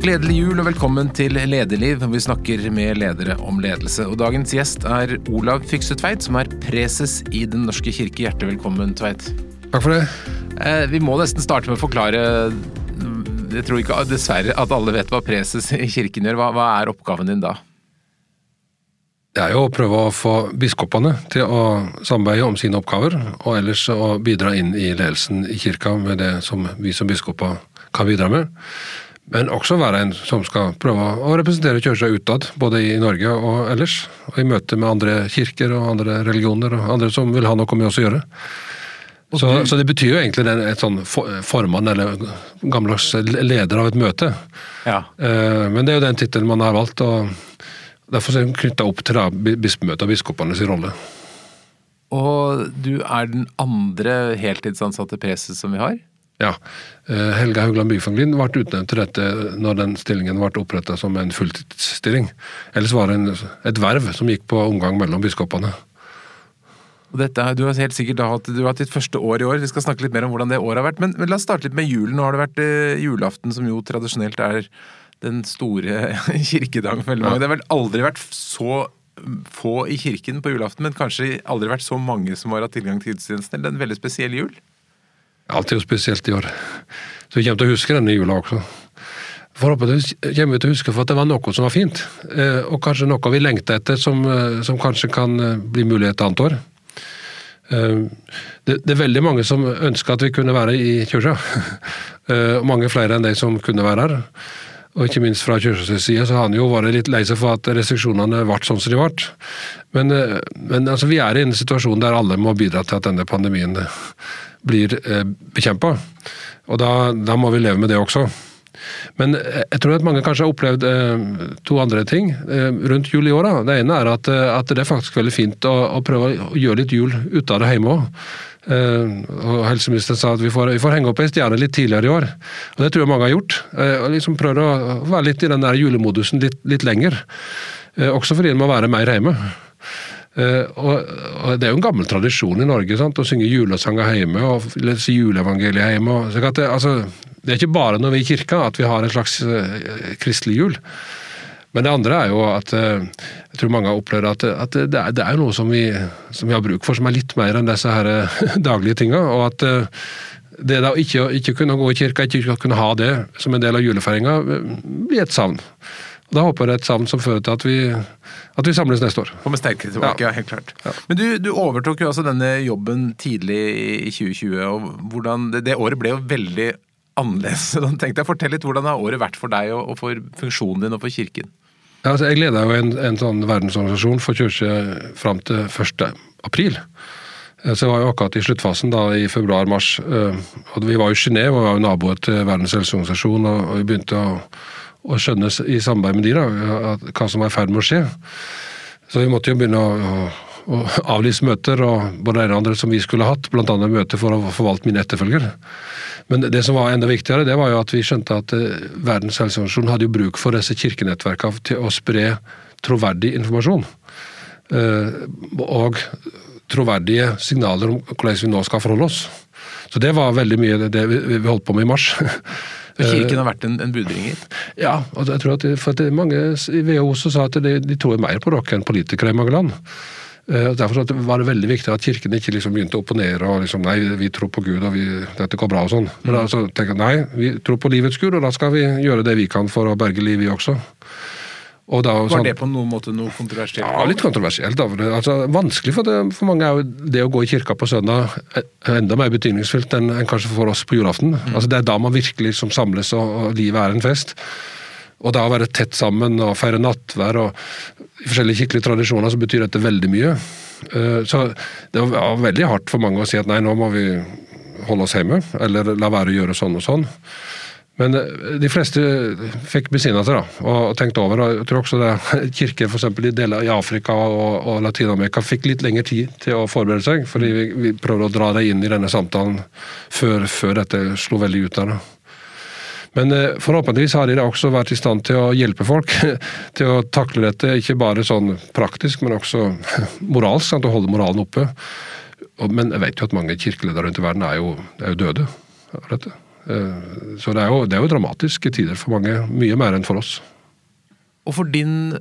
Gledelig jul og velkommen til Lederliv, vi snakker med ledere om ledelse. Og Dagens gjest er Olav Fykse Tveit, som er preses i Den norske kirke. Hjertelig velkommen, Tveit. Takk for det. Eh, vi må nesten starte med å forklare Jeg tror ikke dessverre at alle vet hva preses i kirken gjør. Hva, hva er oppgaven din da? Det er jo å prøve å få biskopene til å samarbeide om sine oppgaver, og ellers å bidra inn i ledelsen i kirka med det som vi som biskoper kan bidra med. Men også være en som skal prøve å representere kirka utad, både i Norge og ellers. Og i møte med andre kirker og andre religioner og andre som vil ha noe med oss å gjøre. Så, du... så, det betyr jo egentlig den, et sånn formann, eller gammeldags leder av et møte. Ja. Eh, men det er jo den tittelen man har valgt, og derfor er den knytta opp til bispemøtet og biskopenes rolle. Og du er den andre heltidsansatte preses som vi har? Ja. Eh, Helga Haugland Byfanglin ble utnevnt til dette når den stillingen ble oppretta som en fulltidsstilling. Ellers var det en, et verv som gikk på omgang mellom biskopene. Dette, du har helt sikkert hatt, du har hatt ditt første år i år, vi skal snakke litt mer om hvordan det året har vært. Men, men la oss starte litt med julen. Nå har det vært eh, julaften, som jo tradisjonelt er den store kirkedagen for veldig mange. Ja. Det har vel aldri vært så få i kirken på julaften, men kanskje aldri vært så mange som har hatt tilgang til gudstjenesten. Eller er en veldig spesiell jul? Alt er jo spesielt i år. Så vi kommer til å huske denne jula også. Forhåpentligvis kommer vi til å huske for at det var noe som var fint, eh, og kanskje noe vi lengta etter som, eh, som, kanskje kan eh, bli mulig et annet år. Det, det, er veldig mange som ønsker at vi kunne være i kirka. Mange flere enn de som kunne være her. Og ikke minst fra kirkas side så har han jo vært litt lei seg for at restriksjonene ble sånn som de ble. Men, men altså, vi er i en situasjon der alle må bidra til at denne pandemien blir eh, bekjempa. Og da, da, må vi leve med det også. Men eh, jeg tror at mange kanskje har opplevd eh, to andre ting rundt jul i år. Da. Det ene er at, at, det er faktisk veldig fint å, å, prøve å gjøre litt jul ut av det hjemme òg. og Helseministeren sa at vi får, vi får henge opp ei stjerne litt tidligere i år. Og Det tror jeg mange har gjort. og liksom Prøver å være litt i den der julemodusen litt, litt lenger. også fordi en må være mer hjemme. Uh, og, og, Det er jo en gammel tradisjon i Norge sant? å synge julesanger hjemme og lese juleevangeliet hjemme. Og, det, altså, det, er ikke bare når vi er i kirka at vi har en slags uh, kristelig jul. Men det andre er jo at uh, jeg tror mange har opplevd at, at det, er, det, er, noe som vi, som vi, har bruk for, som er litt mer enn disse her daglige tinga. Og at det da ikke, ikke kunne gå i kirka, ikke kunne ha det som en del av julefeiringa, blir et savn. Da håper jeg et savn som fører til at vi, at vi samles neste år. Kommer sterkere tilbake, ja. ja helt klart. Ja. Men du, du, overtok jo altså denne jobben tidlig i 2020, og hvordan, det, det året ble jo veldig annerledes. Så tenkte jeg Fortell litt hvordan har året vært for deg og, og for funksjonen din og for kirken? Ja, altså, jeg leda jo en, en sånn verdensorganisasjon for kirke fram til 1. april. Eh, så jeg var jo akkurat i sluttfasen da, i februar-mars. Eh, Vi var jo i Genéve og var jo naboer til Verdens helseorganisasjon. og vi begynte å og skjønne i samarbeid med de da, hva som er i ferd med å skje. Så vi måtte jo begynne å, å, å avlyse møter, og både det og andre som vi skulle hatt, bl.a. møter for å forvalte mine etterfølger. Men det som var enda viktigere, det var jo at vi skjønte at eh, Verdens helseorganisasjon hadde jo bruk for disse kirkenettverkene til å spre troverdig informasjon. Eh, og troverdige signaler om hvordan vi nå skal forholde oss. Så det var veldig mye det vi holdt på med i mars. Kirken har vært en, en budbringer? Ja, og jeg tror at, for at mange i WHO sa at de, de tror mer på dere enn politikere i mange land. Eh, derfor var det veldig viktig at Kirken ikke liksom begynte å opponere og liksom, nei, vi tror på Gud og vi, dette går bra og sånn. Men mm. altså, tenker nei, vi tror på livets Gud, og da skal vi gjøre det vi kan for å berge liv, vi også. Da, var sånn, det på noen måte noe kontroversielt? Ja, litt kontroversielt. Altså, vanskelig for, det, for mange er jo det å gå i kirka på søndag enda mer betydningsfullt enn, enn kanskje for oss på julaften. Mm. Altså, det er da man virkelig liksom samles og, og, livet er en fest. Og da å være tett sammen og feire nattvær og i forskjellige kirkelige tradisjoner så betyr dette veldig mye. Eh, så det var veldig hardt for mange å si at nei, nå må vi holde oss hjemme, eller la være å gjøre sånn og sånn. Men eh, de fleste fikk besinna seg da, og tenkt over. og jeg tror også det Kirker for eksempel, i deler i Afrika og, og Latin-Amerika fikk litt lengre tid til å forberede seg. Fordi vi, vi prøvde å dra dem inn i denne samtalen før, før dette slo veldig ut der. Men eh, forhåpentligvis har de da også vært i stand til å hjelpe folk til å takle dette, ikke bare sånn praktisk, men også moralsk. Sant, å holde moralen oppe. Men jeg vet jo at mange kirkeledere rundt i verden er jo, er jo døde av dette. Eh, så det er, jo, det er jo dramatiske tider for mange. Mye mer enn for oss. Og for din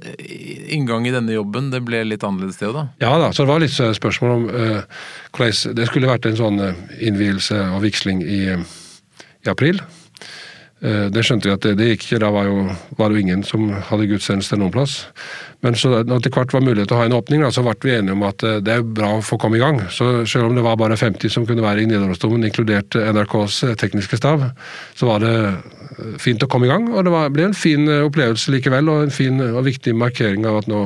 inngang i denne jobben, det ble litt annerledes det òg, da? Ja da, så det var litt spørsmål om uh, hvordan Det skulle vært en sånn innvielse og vigsling i, i april. Uh, det skjønte vi at det, det gikk ikke. Da var, jo, var jo ingen som hadde gudstjeneste noen plass. Men så når det hvert var mulighet til å ha en åpning, da, så ble vi enige om at eh, det er bra å få komme i gang. Så selv om det var bare 50 som kunne være i Nidarosdomen, inkludert NRKs eh, tekniske stav, så var det eh, fint å komme i gang. Og det var, ble en fin opplevelse likevel, og en fin og viktig markering av at nå,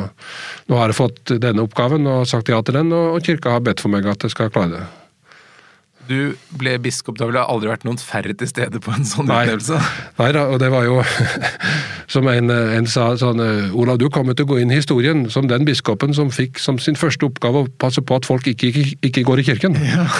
nå har jeg fått denne oppgaven og sagt ja til den, og kirka har bedt for meg at jeg skal klare det. Du ble biskop, da ville det aldri vært noen færre til stede på en sånn Nei. utnevnelse? Nei da, og det var jo som en, en, sa sånn Olav, du kommer til å gå inn i historien som den biskopen som fikk som sin første oppgave å passe på at folk ikke, ikke, ikke går i kirken. Ja.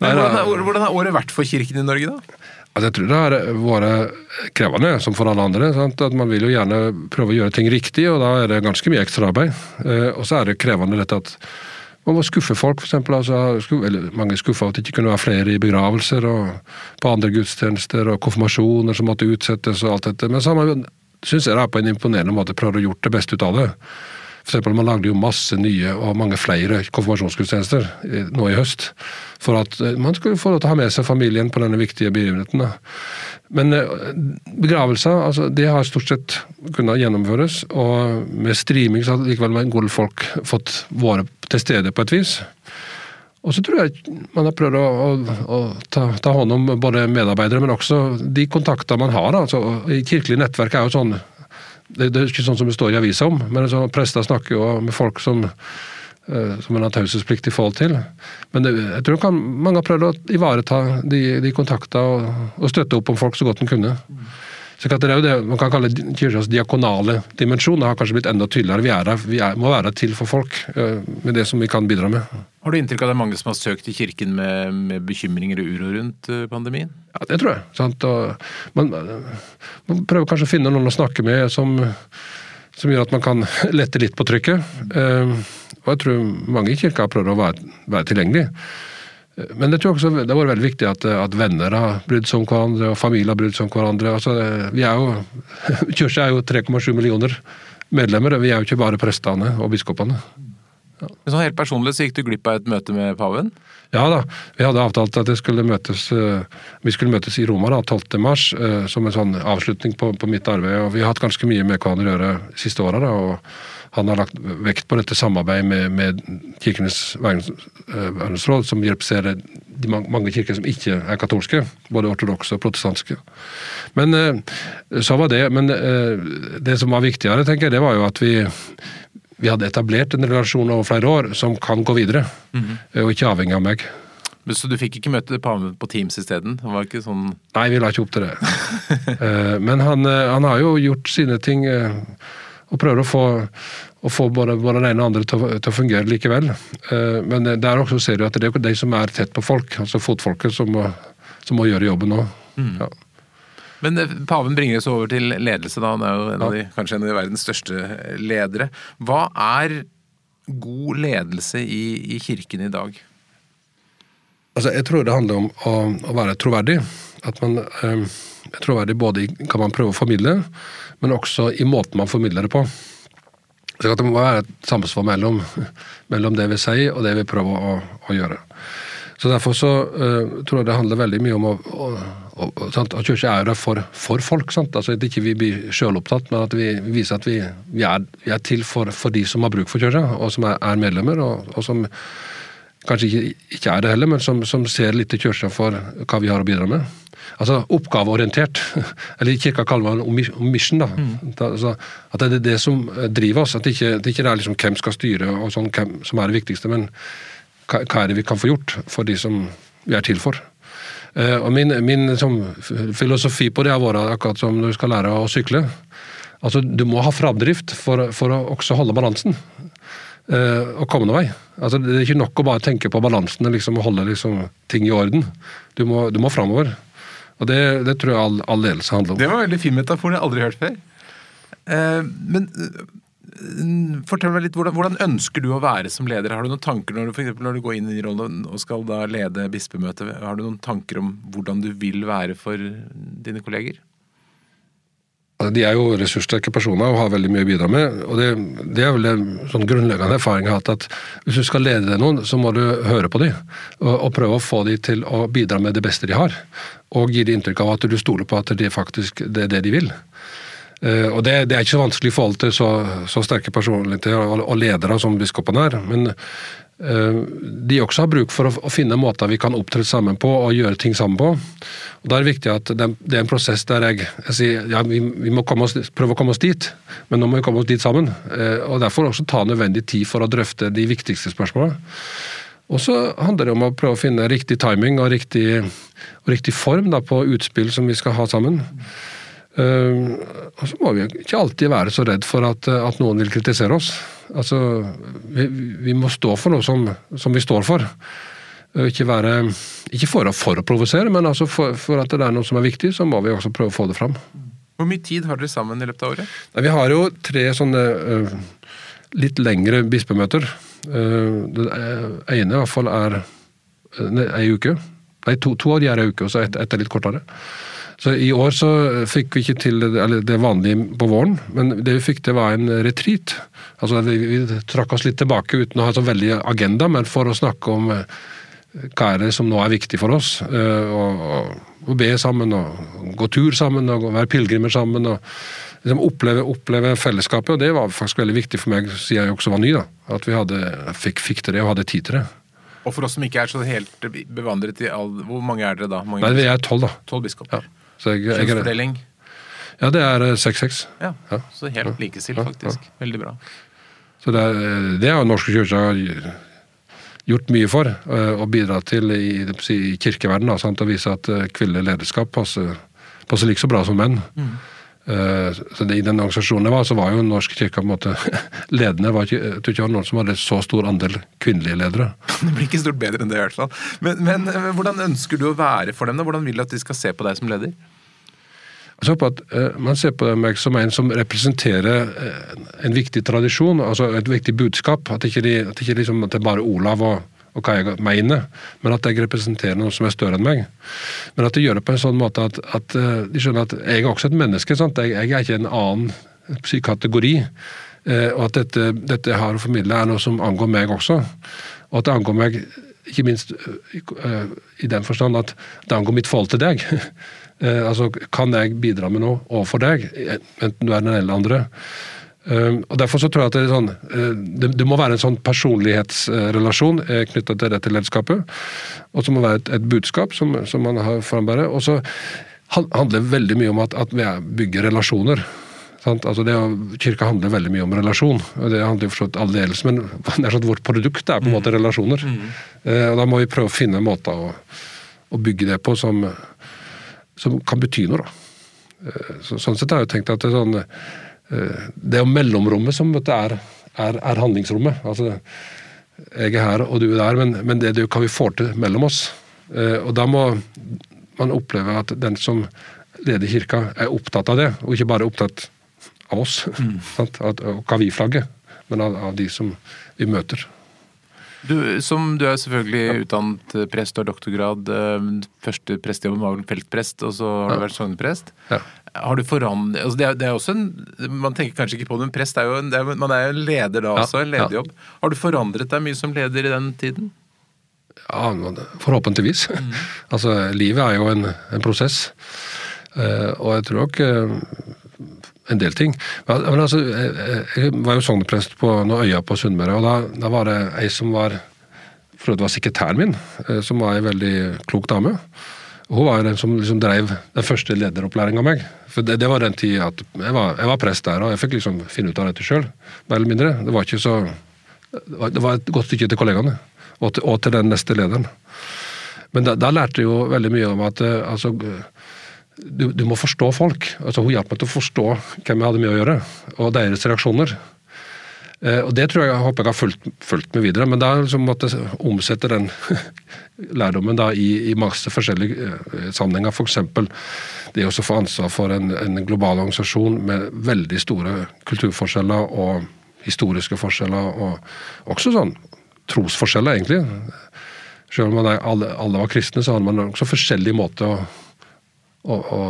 Nei, hvordan, er, hvordan har året vært for kirken i Norge, da? Altså, jeg tror det har vært krevende, som for alle andre. Sant? At Man vil jo gjerne prøve å gjøre ting riktig, og da er det ganske mye ekstraarbeid. Eh, og så er det krevende dette at man må skuffe folk, f.eks. Altså, mange skuffa at det ikke kunne være flere i begravelser og på andre gudstjenester og konfirmasjoner som måtte utsettes og alt dette. Men så syns jeg det er på en imponerende måte prøvd å gjort det beste ut av det. Eksempel, Man lagde jo masse nye og mange flere konfirmasjonsgudstjenester nå i høst. For at eh, man skulle få til å ha med seg familien på denne viktige begivenheten. Men eh, begravelser altså, det har stort sett kunnet gjennomføres. Og med streaming så har likevel en god folk fått være til stede på et vis. Og så tror jeg man har prøvd å, å, å ta, ta, hånd om både medarbeidere, men også de kontakter man har. Altså, i Kirkelig nettverk er jo sånn det, det, er ikke sånn som det står i avisa om, men altså, prester snakker jo med folk som, uh, som en har taushetsplikt i forhold til. Men det, jeg tror kan, mange har prøvd å ivareta de, de kontakter og, og, støtte opp om folk så godt en kunne. Så det er jo det man kan kalle kirkas diakonale dimensjon. Det har kanskje blitt enda tydeligere. Vi, er vi er, må være til for folk uh, med det som vi kan bidra med. Har du inntrykk av at det er mange som har søkt til kirken med, med bekymringer og uro rundt uh, pandemien? Ja, det tror jeg. Man, man, prøver kanskje å finne noen å snakke med som, som gjør at man kan lette litt på trykket. Uh, og jeg tror mange i kirka prøver å være, være tilgjengelige. Men jeg tror også det har vært veldig viktig at, at, venner har brydd seg om hverandre, og familier har brydd seg om hverandre. Altså, vi er jo, Kirka er jo 3,7 millioner medlemmer, vi er jo ikke bare prestene og biskopene. Ja. Sånn helt personlig så gikk du glipp av et møte med paven? Ja da, vi hadde avtalt at skulle møtes, eh, vi skulle møtes i Roma da, 12. mars, eh, som en sånn avslutning på, på, mitt arbeid. og Vi har hatt ganske mye med hverandre å gjøre de siste åra. Han har lagt vekt på dette samarbeidet med, med Kirkenes verdensråd, som representerer de mange kirker som ikke er katolske, både ortodokse og protestantiske. Men så var det, men det som var viktigere, tenker jeg, det var jo at vi vi hadde etablert en relasjon over flere år som kan gå videre, mm -hmm. og ikke avhengig av meg. Så du fikk ikke møte paven på Teams isteden? Sånn Nei, vi la ikke opp til det. Eh, men han, eh, han, har jo gjort sine ting og prøver å få, å få både, både den ene og andre til, til, å fungere likevel. Men der også ser du at det er de som er tett på folk, altså fotfolket, som må, som må gjøre jobben nå. Mm. Ja. Men eh, paven bringer oss over til ledelse, da. Han er jo en av de, kanskje en av de verdens største ledere. Hva er god ledelse i, i kirken i dag? Altså, jeg tror det handler om å, å være troverdig. At man eh, er troverdig både i hva man prøver å formidle, men også i måten man formidler det på. Så Det må være et samsvar mellom, mellom, det vi sier og det vi prøver å, å gjøre. Så Derfor så uh, tror jeg det handler veldig mye om å, å, å at kirka er der for, for, folk. Sant? Altså At ikke vi blir sjølopptatt, men at vi viser at vi, vi, er, vi er, til for, for, de som har bruk for kirka, og som er, er medlemmer. Og, og, som kanskje ikke, ikke, er det heller, men som, som ser litt til kirka for hva vi har å bidra med. Altså oppgaveorientert. Eller kirka kaller man mission. da. Mm. Altså, at det er det som driver oss. At det ikke, det ikke er liksom hvem skal styre og sånn, hvem som er det viktigste. men hva er det vi kan få gjort for de som vi er til for. Uh, og Min, min som, filosofi på det har vært akkurat som når du skal lære å sykle. Altså, Du må ha framdrift for, for å også holde balansen eh, og komme noen vei. Altså, Det er ikke nok å bare tenke på balansen liksom, og holde liksom, ting i orden. Du må, du må framover. Og det, det, tror jeg all, all, ledelse handler om. Det var en veldig fin metafor, jeg har aldri hørt før. Eh, men mm, fortell meg litt, hvordan, hvordan ønsker du å være som leder? Har du noen tanker når du, for eksempel, når du går inn i rollen og skal da lede bispemøtet? Har du noen tanker om hvordan du vil være for dine kolleger? Altså, de er jo ressurssterke personer og har veldig mye å bidra med. og Det, det er vel en sånn grunnleggende erfaring jeg har hatt, at hvis du skal lede noen, så må du høre på dem. Og, og, prøve å få dem til å bidra med det beste de har. Og gi dem inntrykk av at du stoler på at det faktisk det er det de vil. Uh, og det, det, er ikke så vanskelig i forhold til så, så sterke personligheter og, og ledere som biskopene er. Men de også har bruk for å finne måter vi kan opptre sammen på og gjøre ting sammen på. Og Da er det viktig at det er en prosess der jeg, jeg sier ja, vi, må oss, prøve å komme oss dit, men nå må vi komme oss dit sammen. Eh, og Derfor også ta nødvendig tid for å drøfte de viktigste spørsmålene. Og så handler det om å prøve å finne riktig timing og riktig, og riktig form da, på utspill som vi skal ha sammen. Uh, og så må vi ikke alltid være så redd for at, at noen vil kritisere oss. Altså, vi, vi, må stå for noe som, som vi står for. Ikke, være, ikke for, for å provosere, men altså for, for, at det er noe som er viktig, så må vi også prøve å få det fram. Hvor mye tid har dere sammen i løpet av året? Nei, vi har jo tre sånne uh, litt lengre bispemøter. Uh, det ene i hvert fall er ei uke. Nei, to, to de er ei uke, og så ett et er litt kortere. Så I år så fikk vi ikke til det vanlige på våren, men det vi fikk til var en retreat. Altså Vi, vi trakk oss litt tilbake uten å ha så veldig agenda, men for å snakke om eh, hva er det som nå er viktig for oss. Å be sammen, og gå tur sammen, og være pilegrimer sammen. og liksom oppleve, oppleve, fellesskapet. og Det var faktisk veldig viktig for meg siden jeg også var ny. da, At vi hadde, fikk, fikk til det og hadde tid til det. Og for oss som ikke er så helt bevandret i all Hvor mange er dere da? Mange Nei, Vi er tolv, da. Tolv biskoper. Ja. Kjønnsfordeling? Ja, det er 6-6. Eh, ja, ja, Så helt likestilt, faktisk. Veldig bra. Så det, det har Norske kirke gjort mye for, og bidratt bidra til i, i kirkeverdenen. Å vise at eh, kvinnelig lederskap passer, passer like så bra som menn. Mm. Så det, I den organisasjonen jeg var, så var jo Norsk kirke på en måte ledende. Var ikke, jeg tror ikke det var noen som hadde så stor andel kvinnelige ledere. Det blir ikke stort bedre enn det, i hvert fall. Men, men hvordan ønsker du å være for dem? da? Hvordan vil du at de skal se på deg som leder? Jeg på at uh, Man ser på meg som en som representerer uh, en viktig tradisjon, altså et viktig budskap. At ikke, de, at ikke liksom, at det er bare Olav og, og, hva jeg mener, men at jeg representerer noe som er større enn meg. Men at de gjør det på en sånn måte at, at uh, de skjønner at jeg er også et menneske. Jeg, jeg er ikke en annen kategori. og at dette, dette jeg har å formidle, er noe som angår meg også. Og at det angår meg ikke minst i den forstand at det angår mitt forhold til deg. Eh, altså, Kan jeg bidra med noe overfor deg, enten du er den eller andre? Um, og Derfor så tror jeg at det, er sånn, uh, det, det må være en sånn personlighetsrelasjon uh, knytta til dette lederskapet. Og så må det være et, et budskap som, som, man har frambærer. Og så handler det veldig mye om at, at vi bygger relasjoner. Sant? Altså det, kirka handler veldig mye om relasjon. og Det handler jo forstått aldeles, men det er sånn vårt produkt er på en måte mm. relasjoner. Mm. Uh, og Da må vi prøve å finne måter å, å bygge det på som, som kan bety noe. Eh, så, sånn sett har jeg jo tenkt at det er sånn eh, Det er jo mellomrommet som er, er, er, handlingsrommet. Altså, jeg er her, og du er der, men, men det er hva vi får til mellom oss. Eh, og da må man oppleve at den som leder kirka, er opptatt av det, og ikke bare opptatt av oss. Mm. av, hva vi flagger, men av, av de som vi møter. Du, som, du er selvfølgelig utdannet prest og har doktorgrad. Eh, første prestjobben var vel feltprest, og så har du vært sogneprest. Ja. Har du forandret altså det, er, det, er, også en, Man tenker kanskje ikke på det, men prest er jo en, er, man er jo en leder da også, en lederjobb. Har du forandret deg mye som leder i den tiden? Ja, forhåpentligvis. Mm. altså, livet er jo en, en prosess. Uh, og jeg tror nok uh, en del ting. Men altså, jeg var jo sogneprest på øyer på Sunnmøre, og da, da, var det ei som var for det var sekretæren min, eh, som var ei veldig klok dame. Hun var den som liksom drev den første lederopplæringa meg. For det, det, var den tida at jeg var, jeg var, prest der, og jeg fikk liksom finne ut av dette sjøl. Mer eller mindre. Det var Det var et godt stykke til kollegaene, og til, og til den neste lederen. Men da, da lærte jeg jo veldig mye om at eh, altså, du, du, må forstå folk. Altså, hun hjalp meg til å forstå hvem jeg hadde med å gjøre, og deres reaksjoner. Eh, og Det tror jeg, jeg håper jeg har fulgt, fulgt med videre, men da liksom måtte omsette den lærdommen da i, i masse forskjellige eh, sammenhenger. F.eks. det å få ansvar for en, en, global organisasjon med veldig store kulturforskjeller og historiske forskjeller, og også sånn trosforskjeller, egentlig. Selv om er, alle, alle, var kristne, så hadde man også forskjellige måter å, å, å,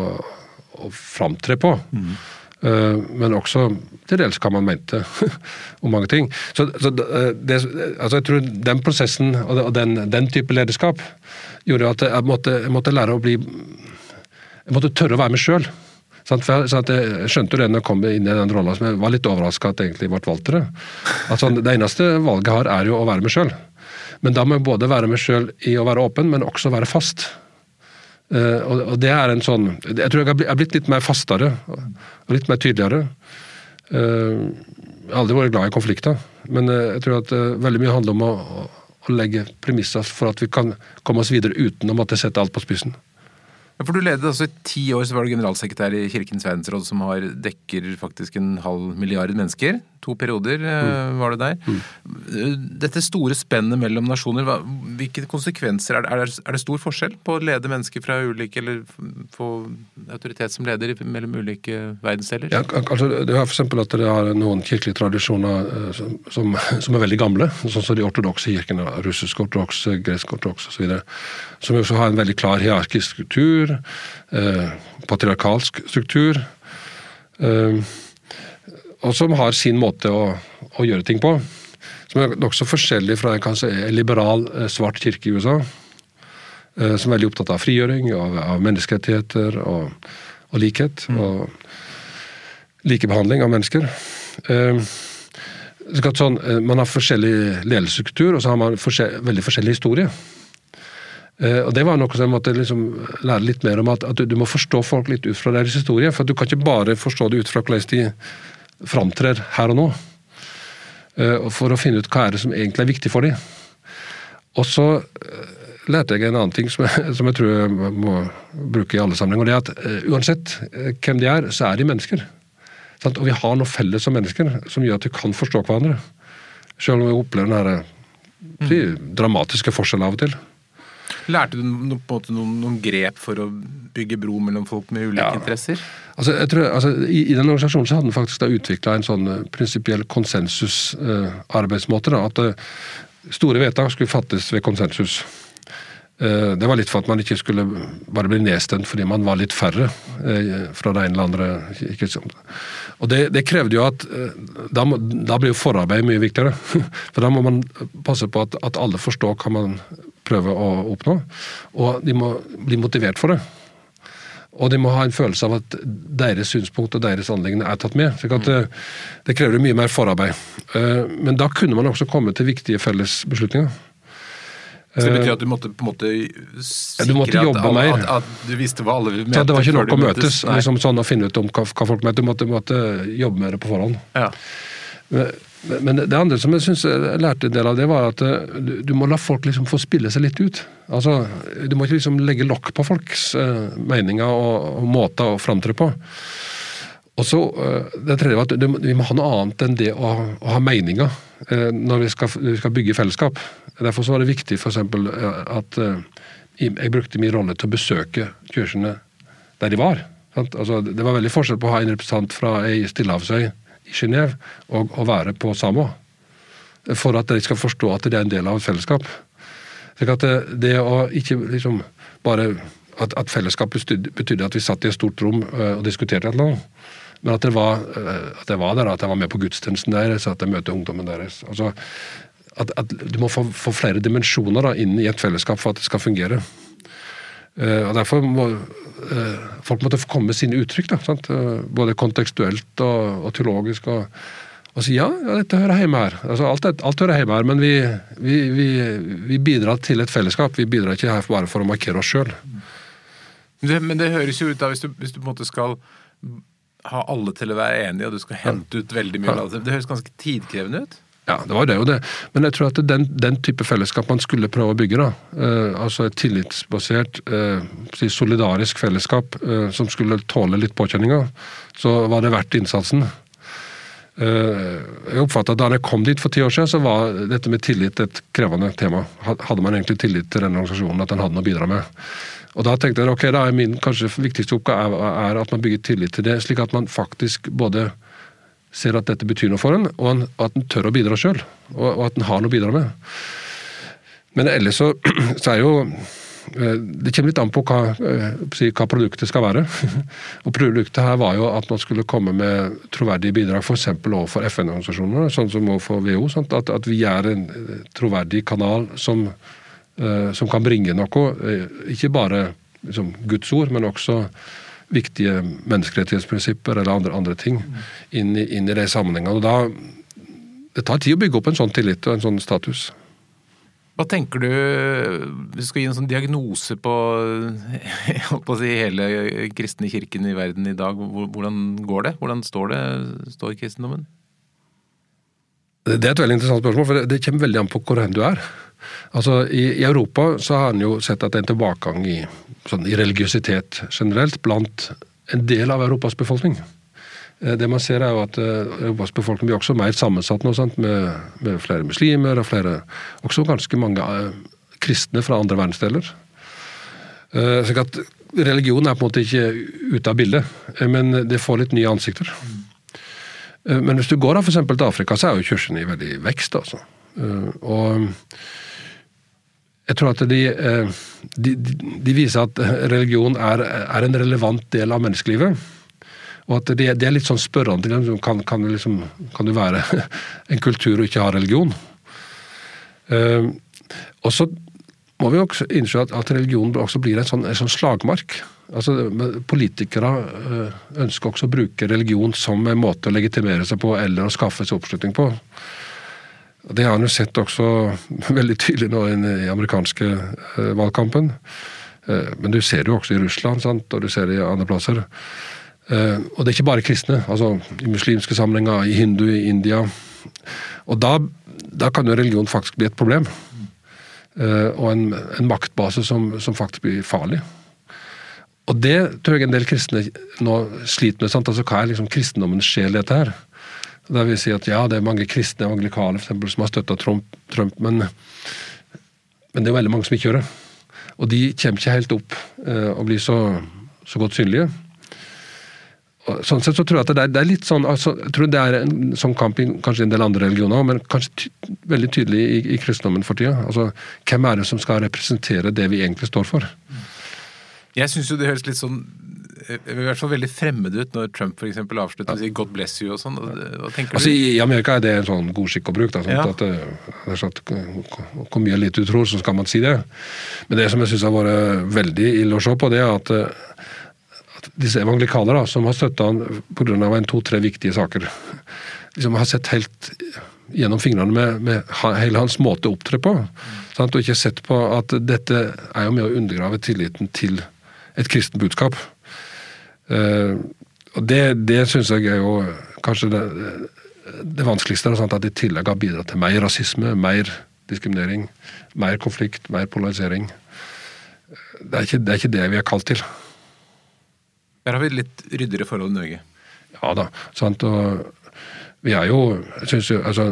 å framtre på. Mm. Uh, men også til dels hva man mente om mange ting. Så, så det, altså jeg tror den prosessen og den, den type lederskap gjorde at jeg måtte, jeg måtte lære å bli Jeg måtte tørre å være med sjøl. Jeg skjønte jo det når jeg kom inn i den rolla som jeg var litt overraska at egentlig ble valgt til det. Altså, det eneste valget jeg har, er jo å være med sjøl. Men da må jeg både være meg sjøl i å være åpen, men også være fast. Uh, og, det er en sånn Jeg tror jeg har blitt litt mer fastere og litt mer tydeligere. Uh, jeg har aldri vært glad i konflikter, men uh, jeg tror at veldig mye handler om å, å legge premisser for at vi kan komme oss videre uten å måtte sette alt på spissen. For Du ledet altså i ti år så var du generalsekretær i Kirkens verdensråd, som har, dekker faktisk en halv milliard mennesker. To perioder eh, mm. var det der. Mm. Dette store spennet mellom nasjoner, hva, hvilke konsekvenser er det, er det, er det stor forskjell på å lede mennesker fra ulike, eller få autoritet som leder mellom ulike verdensdeler? Ja, altså, det er f.eks. at det har noen kirkelige tradisjoner eh, som, som, som, er veldig gamle, sånn som de ortodokse kirkene, russisk ortodoks, gresk ortodoks osv., som også har en veldig klar hierarkisk struktur struktur, eh, patriarkalsk struktur, eh, og som har sin måte å, å, gjøre ting på. Som er nokså forskjellig fra en kanskje liberal, eh, svart kirke i USA. Som er veldig opptatt av frigjøring, av, av menneskerettigheter og, og likhet. Mm. Og likebehandling av mennesker. Sånn, man har forskjellig ledelsesstruktur, og så har man forskjell, veldig forskjellig historie. Uh, og Det var noe som jeg måtte liksom lære litt mer om, at, at du, må forstå folk litt ut fra deres historie. For du kan ikke bare forstå det ut fra hvordan de framtrer her og nå. Uh, for å finne ut hva er det som egentlig er viktig for dem. Og så lærte jeg en annen ting som jeg, som jeg, tror jeg må bruke i alle sammenhenger. det er at Uansett hvem de er, så er de mennesker. Og vi har noe felles som mennesker som gjør at vi kan forstå hverandre. Selv om vi opplever denne dramatiske forskjellen av og til. Lærte du noen, noen, noen, grep for å bygge bro mellom folk med ulike ja. interesser? Altså, jeg tror, altså, i, i, den organisasjonen så hadde den faktisk utvikla en sånn uh, prinsipiell konsensusarbeidsmåte. Uh, at uh, store vedtak skulle fattes ved konsensus. Uh, det var litt for at man ikke skulle bare bli nedstemt fordi man var litt færre uh, fra det ene eller andre. Og det, det krevde jo at da, må, da, blir jo forarbeid mye viktigere. For da må man passe på at, at alle forstår hva man prøve å oppnå. Og de må bli motivert for det. Og de må ha en følelse av at deres synspunkt og deres anliggende er tatt med. Så det, det krever mye mer forarbeid. Eh, men da kunne man også komme til viktige felles beslutninger. Så det betyr at du måtte på en måte sikre ja, måtte at, alle, at, at, du visste hva alle mente? Ja, det var ikke nok å møtes liksom sånn og finne ut om hva, hva folk mente. Du måtte, måtte, jobbe med det på forhånd. Ja. Men, det andre som jeg synes jeg lærte en del av, det var at eh, du må la folk liksom få spille seg litt ut. Altså, Du må ikke liksom legge lokk på folks uh, meninger og, og måter å framtre på. Og så, uh, Det tredje var at du, vi må ha noe annet enn det å, å ha meninger når vi skal, vi skal, bygge fellesskap. Derfor så var det viktig eksempel, at jeg brukte min rolle til å besøke kursene der de var. Altså, det var veldig forskjell på å ha en representant fra ei stillehavsøy i Genéve og å være på Samoa. For at de skal forstå at det er en del av et fellesskap. Slik at det, det å ikke liksom bare at, at fellesskapet betydde at vi satt i et stort rom uh, og diskuterte et eller annet. Men at var, at jeg var der, at jeg var med på gudstjenesten deres, at jeg møter ungdommen deres. Altså, at, at, Du må få, få flere dimensjoner da, inn i et fellesskap for at det skal fungere. Uh, og Derfor må uh, folk måtte komme med sine uttrykk. Da, uh, både kontekstuelt og, og teologisk. Og, og, si ja, ja, dette hører hjemme her. Altså, alt, alt, hører hjemme her, men vi, vi, vi, vi, bidrar til et fellesskap. Vi bidrar ikke her bare for å markere oss sjøl. Men det høres jo ut da, hvis du, hvis du på en måte skal ha alle til å være enige, og du skal hente ut veldig mye det. Det høres ganske tidkrevende ut? Ja, det var det og det. Men jeg tror at den, den type fellesskap man skulle prøve å bygge, da, eh, altså et tillitsbasert, eh, solidarisk fellesskap eh, som skulle tåle litt påkjenninger, så var det verdt innsatsen. Eh, jeg oppfatta at Da jeg kom dit for ti år siden, så var dette med tillit et krevende tema. Hadde man egentlig tillit til denne organisasjonen, at den hadde noe å bidra med? Og Da tenkte jeg ok, da er min kanskje viktigste oppgave er, er at man bygger tillit til det, slik at man faktisk både ser at dette betyr noe for en, og at en tør å bidra sjøl. Og, at en har noe å bidra med. Men ellers så, så er jo eh, det kommer litt an på hva, hva produktet skal være. og Produktet her var jo at man skulle komme med troverdige bidrag f.eks. overfor FN-organisasjonene, sånn som overfor WHO. Sånn at, at, vi er en troverdig kanal som, som kan bringe noe. Ikke bare liksom, Guds ord, men også viktige menneskerettighetsprinsipper eller andre, andre ting inn i, inn i de sammenhengene. Og da, det tar tid å bygge opp en sånn tillit og en sånn status. Hva tenker du, hvis du skal gi en sånn diagnose på, på si, hele kristne kirken i verden i dag, hvordan går det? Hvordan står det, står kristendommen? Det er et veldig interessant spørsmål, for det kommer veldig an på hvor hen du er. Altså, i, i, Europa så har en jo sett at det er en tilbakegang i, sånn, i religiøsitet generelt blant en del av Europas befolkning. Eh, det man ser er jo at eh, Europas befolkning blir også mer sammensatt nå? Med, med, flere muslimer og flere, også ganske mange uh, kristne fra andre verdensdeler. Så at Religion er på en måte ikke ute av bildet, men det får litt nye ansikter. Men hvis du går da for til Afrika, så er jo kirken i veldig vekst. altså. Og jeg tror at de, de, de viser at religion er, er en relevant del av menneskelivet. Og at det, de er litt sånn spørrende til kan, kan, liksom, kan du være en kultur og ikke ha religion? Uh, og så må vi også innse at, at religion også blir en sånn, en sånn slagmark. Altså, Politikere uh, ønsker også å bruke religion som en måte å legitimere seg på eller å skaffe seg oppslutning på. Det har han jo sett også veldig tydelig nå i den amerikanske uh, valgkampen. Men du ser det jo også i Russland, sant? og du ser det i andre plasser. Eh, og det er ikke bare kristne. altså I muslimske sammenhenger, i hindu, i India. Og da, da kan jo religion faktisk bli et problem. Eh, og en, en maktbase som, som, faktisk blir farlig. Og det tror jeg en del kristne nå sliter med. sant? Altså Hva er liksom kristendommens sjel i dette her? Der vil si at ja, det er mange kristne evangelikale for eksempel, som har støtta Trump, Trump men, men, det er veldig mange som ikke gjør det. Og de kommer ikke helt opp eh, og blir så, så godt synlige. Og, Sånn sett så tror jeg at det er, det er litt sånn altså, jeg tror det er en sånn kamp i kanskje en del andre religioner men kanskje ty veldig tydelig i, i, kristendommen for tida. Altså, hvem er det som skal representere det vi egentlig står for? Jeg syns jo det høres litt sånn i hvert fall veldig fremmed ut når Trump for eksempel, avslutter med å si 'God bless you' og sånn. Altså, I Amerika er det en sånn god skikk å bruke. Da, sånn ja. at, det er sånn Hvor mye litt du tror, så skal man si det. Men det som jeg syns har vært veldig ille å se på, det er at disse evangelikaler da, som har støtta han pga. en to-tre viktige saker, liksom har sett helt gjennom fingrene med, med hele hans måte å opptre på. Sant? Og ikke sett på at dette er jo med å undergrave tilliten til et kristent budskap. Uh, og Det, det syns jeg er jo kanskje det, det vanskeligste. Sant? At det i tillegg har bidratt til mer rasisme, mer diskriminering, mer konflikt, mer polarisering. Det er ikke det, er ikke det vi er kalt til. Der har vi litt ryddigere forhold i Norge. Ja da. sant, og vi er jo, synes jo, altså,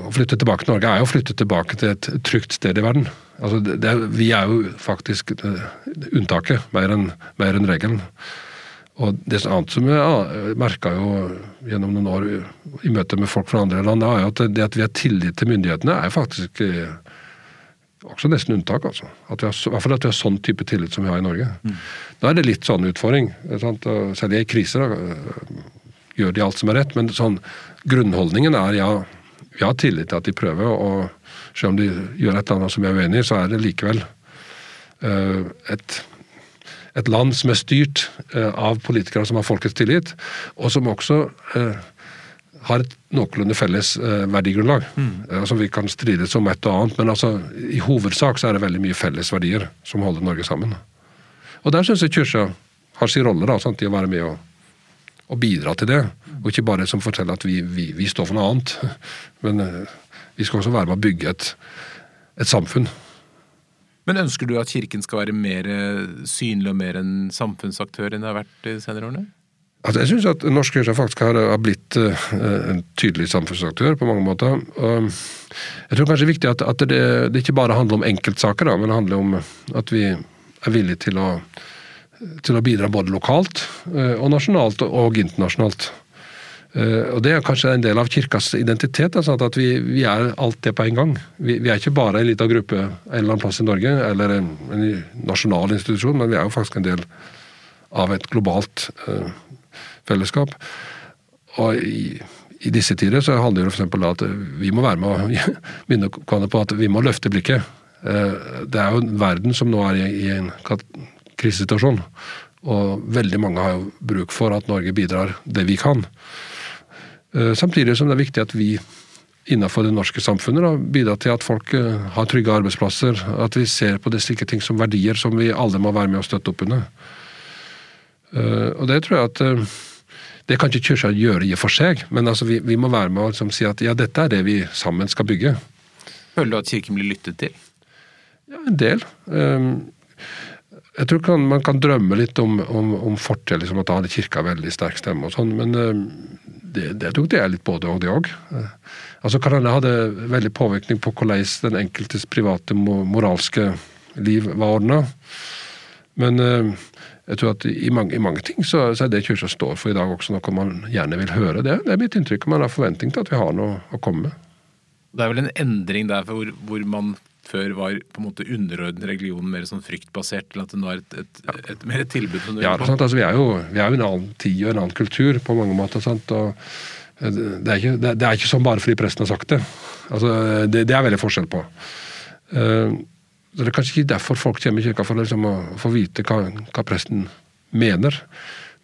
Å flytte tilbake til Norge er jo å flytte tilbake til et trygt sted i verden. Altså, det, vi er jo faktisk unntaket mer enn en regelen. Og Det annet som jeg merka gjennom noen år i møte med folk fra andre land, er jo at det at vi har tillit til myndighetene, er faktisk også nesten unntak. altså. At vi har, I hvert fall at vi har sånn type tillit som vi har i Norge. Mm. Da er det litt sånn utfordring. Sant? Selv i kriser da, øh, gjør de alt som er rett, men sånn, grunnholdningen er ja, vi har tillit til at de prøver. og Selv om de gjør et eller annet som vi er uenig i, så er det likevel uh, et, et land som er styrt uh, av politikere som har folkets tillit, og som også uh, har et noenlunde felles eh, verdigrunnlag. Mm. Altså, vi kan strides om et og annet, men altså, i hovedsak så er det veldig mye felles verdier som holder Norge sammen. Og Der syns jeg Kyrkja har sin rolle da, sant, i å være med og, og, bidra til det. Og ikke bare som forteller at vi, vi, vi står for noe annet, men vi skal også være med å bygge et, et samfunn. Men ønsker du at Kirken skal være mer synlig og mer en samfunnsaktør enn det har vært de senere årene? Altså, jeg syns at Norsk Kirke faktisk har, har blitt uh, en tydelig samfunnsaktør på mange måter. Og jeg tror kanskje det er viktig at, at det, det, ikke bare handler om enkeltsaker, da, men det handler om at vi er villige til å, til å bidra både lokalt uh, og nasjonalt og internasjonalt. Uh, og Det er kanskje en del av kirkas identitet. Altså at vi, vi, er alt det på en gang. Vi, vi er ikke bare en liten gruppe en eller annen plass i Norge, eller en, en nasjonal institusjon, men vi er jo faktisk en del av et globalt uh, fellesskap. Og i, i, disse tider så handler det f.eks. om at vi må være med å minne hverandre på at vi må løfte blikket. Uh, det er jo en verden som nå er i, i en krisesituasjon. Og veldig mange har jo bruk for at Norge bidrar det vi kan. Eh, samtidig som det er viktig at vi innenfor det norske samfunnet da, bidrar til at folk eh, har trygge arbeidsplasser. At vi ser på det slike ting som verdier som vi alle må være med og støtte opp under. Eh, og det tror jeg at det kan ikke Kirka gjøre i og for seg, men altså vi, vi, må være med og liksom si at ja, dette er det vi sammen skal bygge. Føler du at Kirken blir lyttet til? Ja, en del. Jeg tror kan, man kan drømme litt om, om, om fortida, liksom, at da hadde kirka veldig sterk stemme og sånn, men det, det tok er litt både og, det òg. Altså, kan hende hadde veldig påvirkning på hvordan den enkeltes private moralske liv var ordna. Men eh, jeg tror at i mange, i mange ting så, så, er det Kyrkja står for i dag også noe man gjerne vil høre. Det, det er mitt inntrykk. Man har forventning til at vi har noe å komme med. Det er vel en endring der hvor, hvor man før var på en måte underordnet religionen mer sånn fryktbasert, til at det nå er et, et, et, et mer et tilbud? Som ja, sant, altså, vi, er jo, vi er jo en annen tid og en annen kultur på mange måter. Sant? og eh, det er, ikke, det, er ikke sånn bare fordi presten har sagt det. Altså, det, det er veldig forskjell på. Uh, så Det er kanskje ikke derfor folk kommer i kirka, for liksom å få vite hva, hva, presten mener.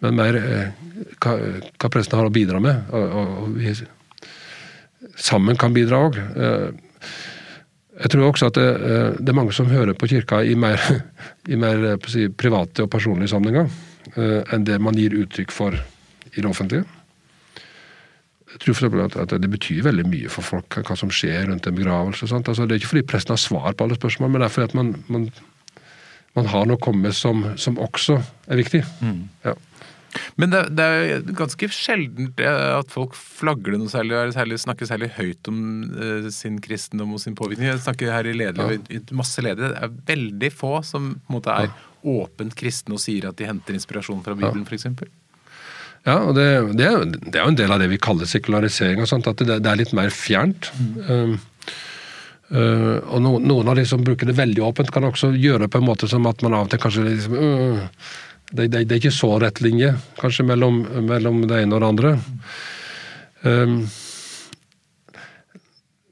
Men mer uh, hva, hva, presten har å bidra med. Og, og vi sammen kan bidra òg. Jeg tror også at det, eh, det, er mange som hører på kirka i mer, i mer eh, si, private og personlige sammenhenger uh, enn det man gir uttrykk for i det offentlige. Jeg tror for at Det betyr veldig mye for folk hva som skjer rundt en begravelse. Altså, det er ikke fordi presten har svar på alle spørsmål, men det er fordi at man, man, man har noe å komme med som, som også er viktig. Mm. Ja. Men det, det, er ganske sjeldent at folk flagler noe særlig, særlig snakker særlig høyt om uh, sin kristendom og sin påvirkning. Jeg snakker her i ledelig, ja. masse ledige. Det er veldig få som på en måte er ja. åpent kristne og sier at de henter inspirasjon fra Bibelen, ja. f.eks. Ja, og det, det, er, det, er, jo en del av det vi kaller sekularisering. og sånt, At det, det er litt mer fjernt. Mm. Um, uh, og no, noen av de som bruker det veldig åpent, kan også gjøre det på en måte som at man av og til kanskje liksom uh, det, det, det, er ikke så rett linje, kanskje, mellom, mellom det ene og det andre. Um,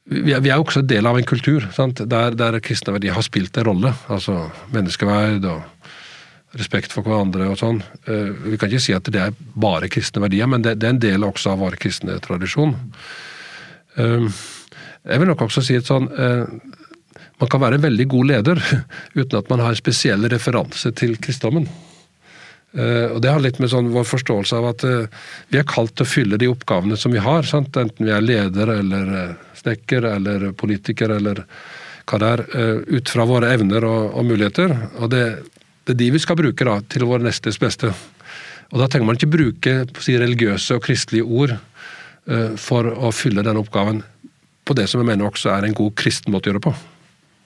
vi er, vi er også del av en kultur der, der, kristne verdier har spilt en rolle. Altså menneskeverd og respekt for hverandre og sånn. Uh, vi kan ikke si at det er bare kristne verdier, men det, det er en del også av vår kristne tradisjon. Um, jeg vil nok også si et sånn uh, Man kan være en veldig god leder uten at man har en spesiell referanse til kristendommen. Uh, og Det har litt med sånn vår forståelse av at uh, vi er kalt til å fylle de oppgavene som vi har. Sant? Enten vi er leder eller uh, snekker eller politiker eller hva det er. ut fra våre evner og, og muligheter. Og det, det, er de vi skal bruke da, til vår nestes beste. Og Da trenger man ikke bruke si, religiøse og kristelige ord for å fylle den oppgaven på det som jeg mener også er en god kristen måte å gjøre på.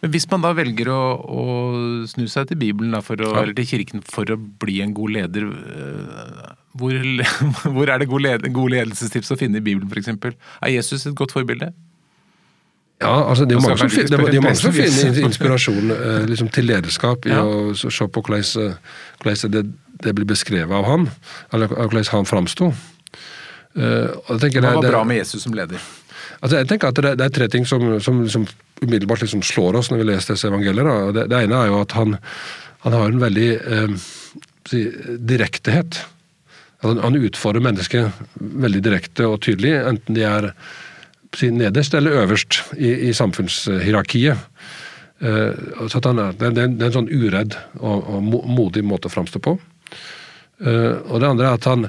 Men hvis man da velger å, å snu seg til Bibelen da, å, ja. eller til kirken for å bli en god leder, øh, hvor, hvor er det gode, led, god ledelsestips å finne i Bibelen f.eks.? Er Jesus et godt forbilde? Ja, altså Det er jo mange, som, finner, det er mange som finner inspirasjon øh, liksom, til lederskap i ja. å se på hvordan, hvordan det, det, blir beskrevet av han, eller hvordan han framsto. Hva var bra med Jesus som leder? Altså, jeg tenker at det, det er tre ting som, som liksom umiddelbart liksom slår oss når vi leser disse evangeliene. Det, det, ene er jo at han, han har en veldig eh, direktehet. Han, han utfordrer mennesket veldig direkte og tydelig, enten de er si, nederst eller øverst i, i samfunnshierarkiet. Eh, så han, det, det, er en sånn uredd og, og modig måte å framstå på. Eh, og det andre er at han,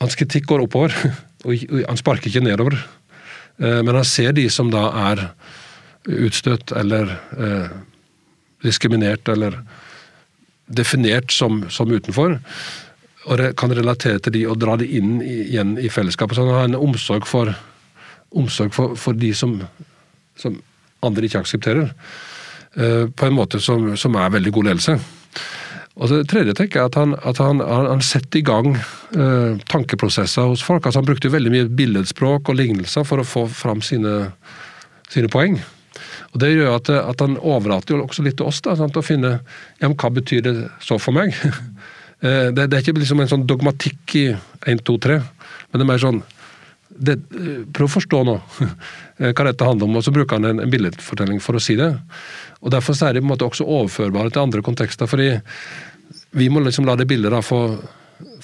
hans kritikk går oppover, og han sparker ikke nedover. Eh, men han ser de som da er utstøtt eller eh, diskriminert eller definert som, som, utenfor, og kan relatere til de og dra de inn igjen i fellesskapet. Så han har en omsorg for, omsorg for, for de som, som, andre ikke aksepterer, eh, på en måte som, som, er veldig god ledelse. Og det tredje tenker jeg at han, at han, han setter i gang eh, tankeprosesser hos folk. altså Han brukte veldig mye billedspråk og lignelser for å få fram sine, sine poeng. Og Det gjør at, at han overlater jo også litt til oss da, sant, å finne ja, men hva betyr det så for meg. Eh, det, det, er ikke liksom en sånn dogmatikk i 1, 2, 3, men det er mer sånn det, eh, Prøv å forstå nå eh, hva dette handler om, og så bruker han en, en billedfortelling for å si det. Og Derfor er det på en måte også overførbare til andre kontekster. fordi vi må liksom la det bildet da få,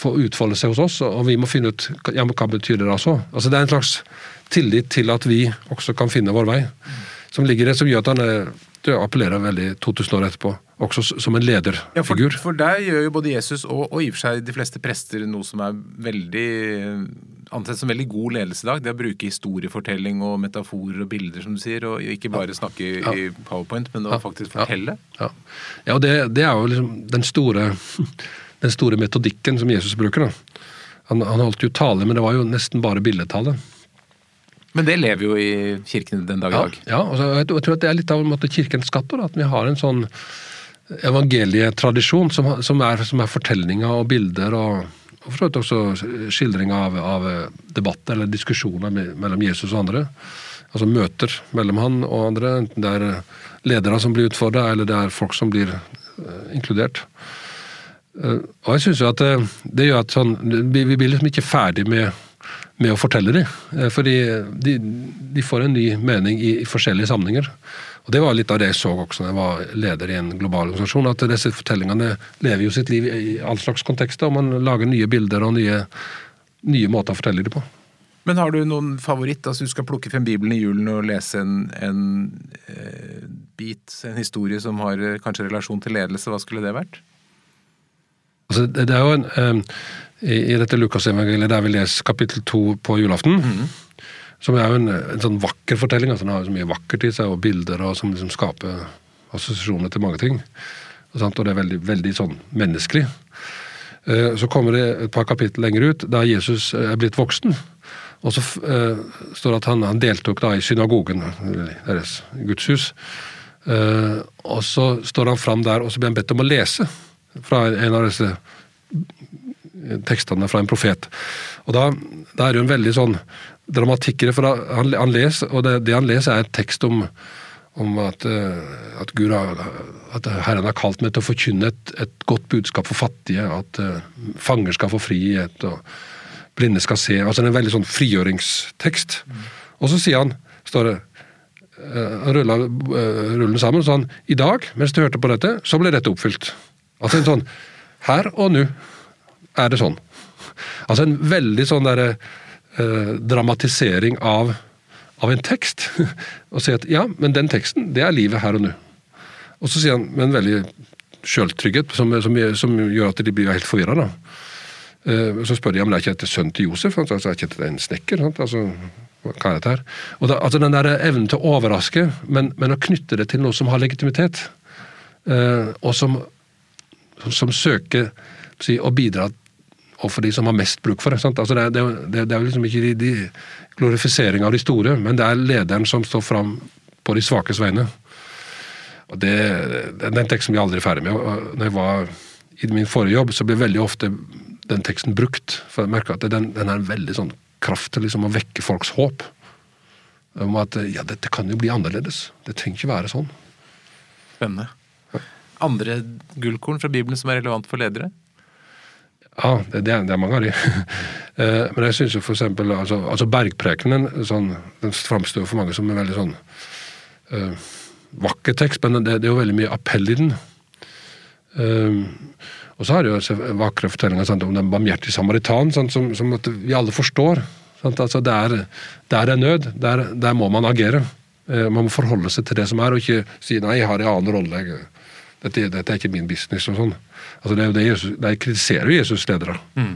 få utfolde seg hos oss, og vi må finne ut ja, men hva betyr det da så. Altså Det er en slags tillit til at vi også kan finne vår vei, som ligger der, som gjør at han er, appellerer veldig 2000 år etterpå, også som en lederfigur. Ja, for, for, der gjør jo både Jesus og, og i og for seg de fleste prester noe som er veldig ansett som veldig god ledelse i dag. Det å bruke historiefortelling og metaforer og bilder, som du sier, og ikke bare snakke ja. i powerpoint, men å faktisk fortelle. Ja, ja. og det, det, er jo liksom den store, den store metodikken som Jesus bruker. da. Han, han holdt jo tale, men det var jo nesten bare billedtale. Men det lever jo i kirken den dag i dag. Ja, og jeg tror at det er litt av en måte kirkens skatt. At vi har en sånn evangelietradisjon som, som, er, som er fortellinger og bilder. og og for så vidt også skildringer av, av debatter eller diskusjoner mellom Jesus og andre. Altså møter mellom han og andre, enten det er ledere som blir utfordra, eller det er folk som blir uh, inkludert. Uh, og jeg synes jo at det, det gjør at sånn, vi, vi blir liksom ikke ferdig med med å fortelle dem. Eh, fordi de, de, får en ny mening i, i, forskjellige sammenhenger. Og Det var litt av det jeg så også når jeg var leder i en global organisasjon, at disse fortellingene lever jo sitt liv i all slags kontekster, og man lager nye bilder og nye, nye måter å fortelle dem på. Men har du noen favoritt? Altså Du skal plukke frem Bibelen i julen og lese en, en eh, bit, en historie som har eh, kanskje relasjon til ledelse. Hva skulle det vært? Altså, det, det er jo en... Eh, i, i dette Lukasevangeliet der vi leser kapittel to på julaften. Mm. Som er jo en, en, sånn vakker fortelling. altså Den har så mye vakkert i seg, og bilder og som liksom skaper assosiasjoner til mange ting. Og, og det er veldig, veldig sånn menneskelig. Eh, så kommer det et par kapittel lenger ut, da Jesus eh, er blitt voksen. Og så uh, står det at han, han, deltok da i synagogen, deres gudshus. Uh, og så står han fram der, og så blir han bedt om å lese fra en av disse tekstene fra en profet. Og da, da er det jo en veldig sånn dramatikk i det, for han, han, leser, og det, det, han leser er en tekst om, om at, eh, at, Gud har, at Herren har kalt meg til å forkynne et, et godt budskap for fattige, at uh, fanger skal få frihet, og blinde skal se. altså En veldig sånn frigjøringstekst. Og så sier han, står det han rulla rullen sammen, og sånn I dag, mens du hørte på dette, så ble dette oppfylt. Altså en sånn her og nå er det sånn. Altså en veldig sånn derre eh, dramatisering av, av, en tekst. og si at ja, men den teksten, det er livet her og nå. Og så sier han med en veldig sjøltrygghet som, som, som, gjør at de blir helt forvirra. Eh, så spør de om det er ikke etter sønnen til Josef. Altså, er ikke etter en snekker? Sant? Altså, hva er dette her? Og da, altså Den der evnen til å overraske, men, men, å knytte det til noe som har legitimitet. Eh, og som, som søker si, å bidra og for de som har mest bruk for det. Altså det, det, det, det, er liksom ikke de, de glorifisering av de store, men det er lederen som står fram på de svakes vegne. Og det, Den teksten blir jeg aldri ferdig med. Og når jeg var i min forrige jobb, så ble veldig ofte den teksten brukt. For jeg merker at den, den er en veldig sånn kraft til liksom å vekke folks håp. Om at ja, dette kan jo bli annerledes. Det trenger ikke være sånn. Spennende. Andre gullkorn fra Bibelen som er relevant for ledere? Ja, det, det, er mange av de. Eh, men jeg syns jo eksempel altså, altså Bergprekenen sånn, den framstår for mange som en veldig sånn uh, vakker tekst, men det, det, er jo veldig mye appell i den. Uh, og så har jeg jo vakre fortellinger sant, om den barmhjertige samaritan, sant, som, som vi alle forstår. Sant, altså, der, der er nød, der, der må man agere. Uh, man må forholde seg til det som er, og ikke si 'nei, jeg har en annen rolle'. Dette, dette er ikke min business. og sånn. Altså det, det Jesus, De kritiserer jo Jesus ledere. Mm.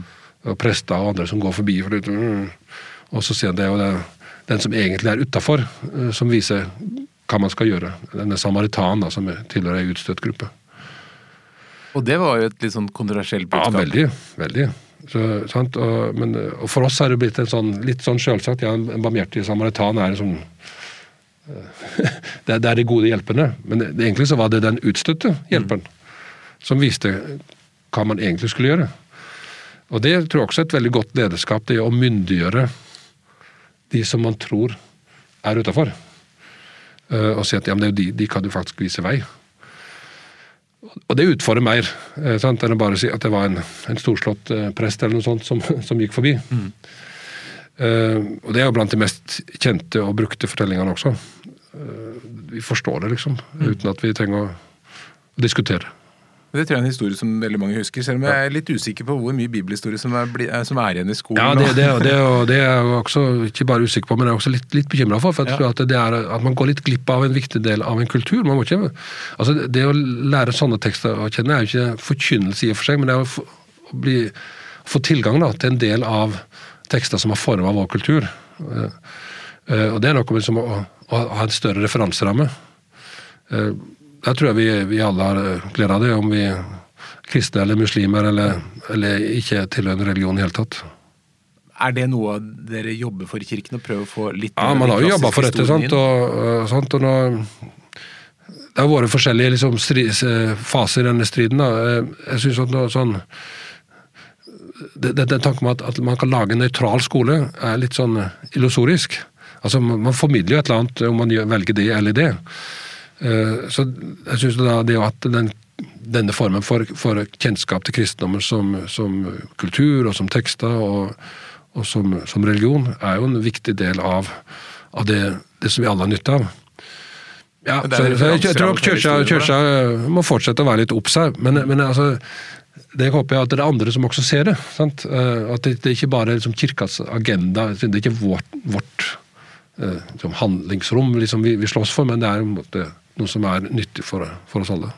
Og prester og andre som går forbi. For det, mm. Og så sier det er jo det, den som egentlig er utafor, eh, som viser hva man skal gjøre. Denne samaritanen da, som tilhører ei utstøtt gruppe. Og det var jo et litt sånn kontroversielt budskap. Ja, veldig. veldig. Så, og, men, og, for oss er det blitt en sånn, litt sånn selvsagt. Ja, en barmhjertig samaritan er en sånn eh, det, er de gode hjelperne. Men det, egentlig så var det den utstøtte hjelperen. Mm som viste hva man egentlig skulle gjøre. Og det tror jeg også er et veldig godt lederskap, det å myndiggjøre de som man tror er utafor. Uh, og si at ja, men det er jo de, de kan jo faktisk vise vei. Og det utfordrer mer uh, sant, enn å bare si at det var en, en storslått uh, prest eller noe sånt som, som gikk forbi. Mm. og det er jo blant de mest kjente og brukte fortellingene også. vi forstår det, liksom, mm. uten at vi trenger å diskutere. Det tror jeg er en historie som veldig mange husker, selv om jeg er litt usikker på hvor mye bibelhistorie som er, som er igjen i skolen. Ja, det, det, det, det, er jeg også ikke bare usikker på, men jeg er også litt, litt bekymra for. for jeg tror at, det er, at man går litt glipp av en viktig del av en kultur. Man må ikke, altså Det å lære sånne tekster å kjenne er jo ikke forkynnelse i og for seg, men det er å få, bli, få tilgang da, til en del av tekster som har forma vår kultur. Eh, eh, og Det er noe med som å, å ha en større referanseramme. Eh, der tror jeg vi, vi alle har eh, glede av det, om vi er kristne eller muslimer eller, eller ikke tilhører en religion i hele tatt. Er det noe dere jobber for i kirken, å prøve å få litt Ja, man har jo jobba for dette. sant, og, og, sant, og nå, Det har vært forskjellige liksom, stri, faser i denne striden. Da. Jeg synes at noe sånn det, det, den tanken om at, at, man kan lage en nøytral skole, er litt sånn illusorisk. Altså, Man formidler jo et eller annet om man velger det eller det. Eh, så jeg syns det at den, denne formen for, for, kjennskap til kristendommen som, som, kultur og som tekster og, og som, som, religion, er jo en viktig del av, av det, det, som vi alle har nytte av. Ja, så, så jeg, jeg, tror kirka, kirka må fortsette å være litt obs her, men, men altså det håper jeg at det er andre som også ser det. Sant? Eh, at det, det er ikke bare liksom kirkas agenda, det er ikke vårt, vårt eh, liksom handlingsrom liksom vi, vi slåss for, men det er en måte noe som er nyttig for, for, oss alle.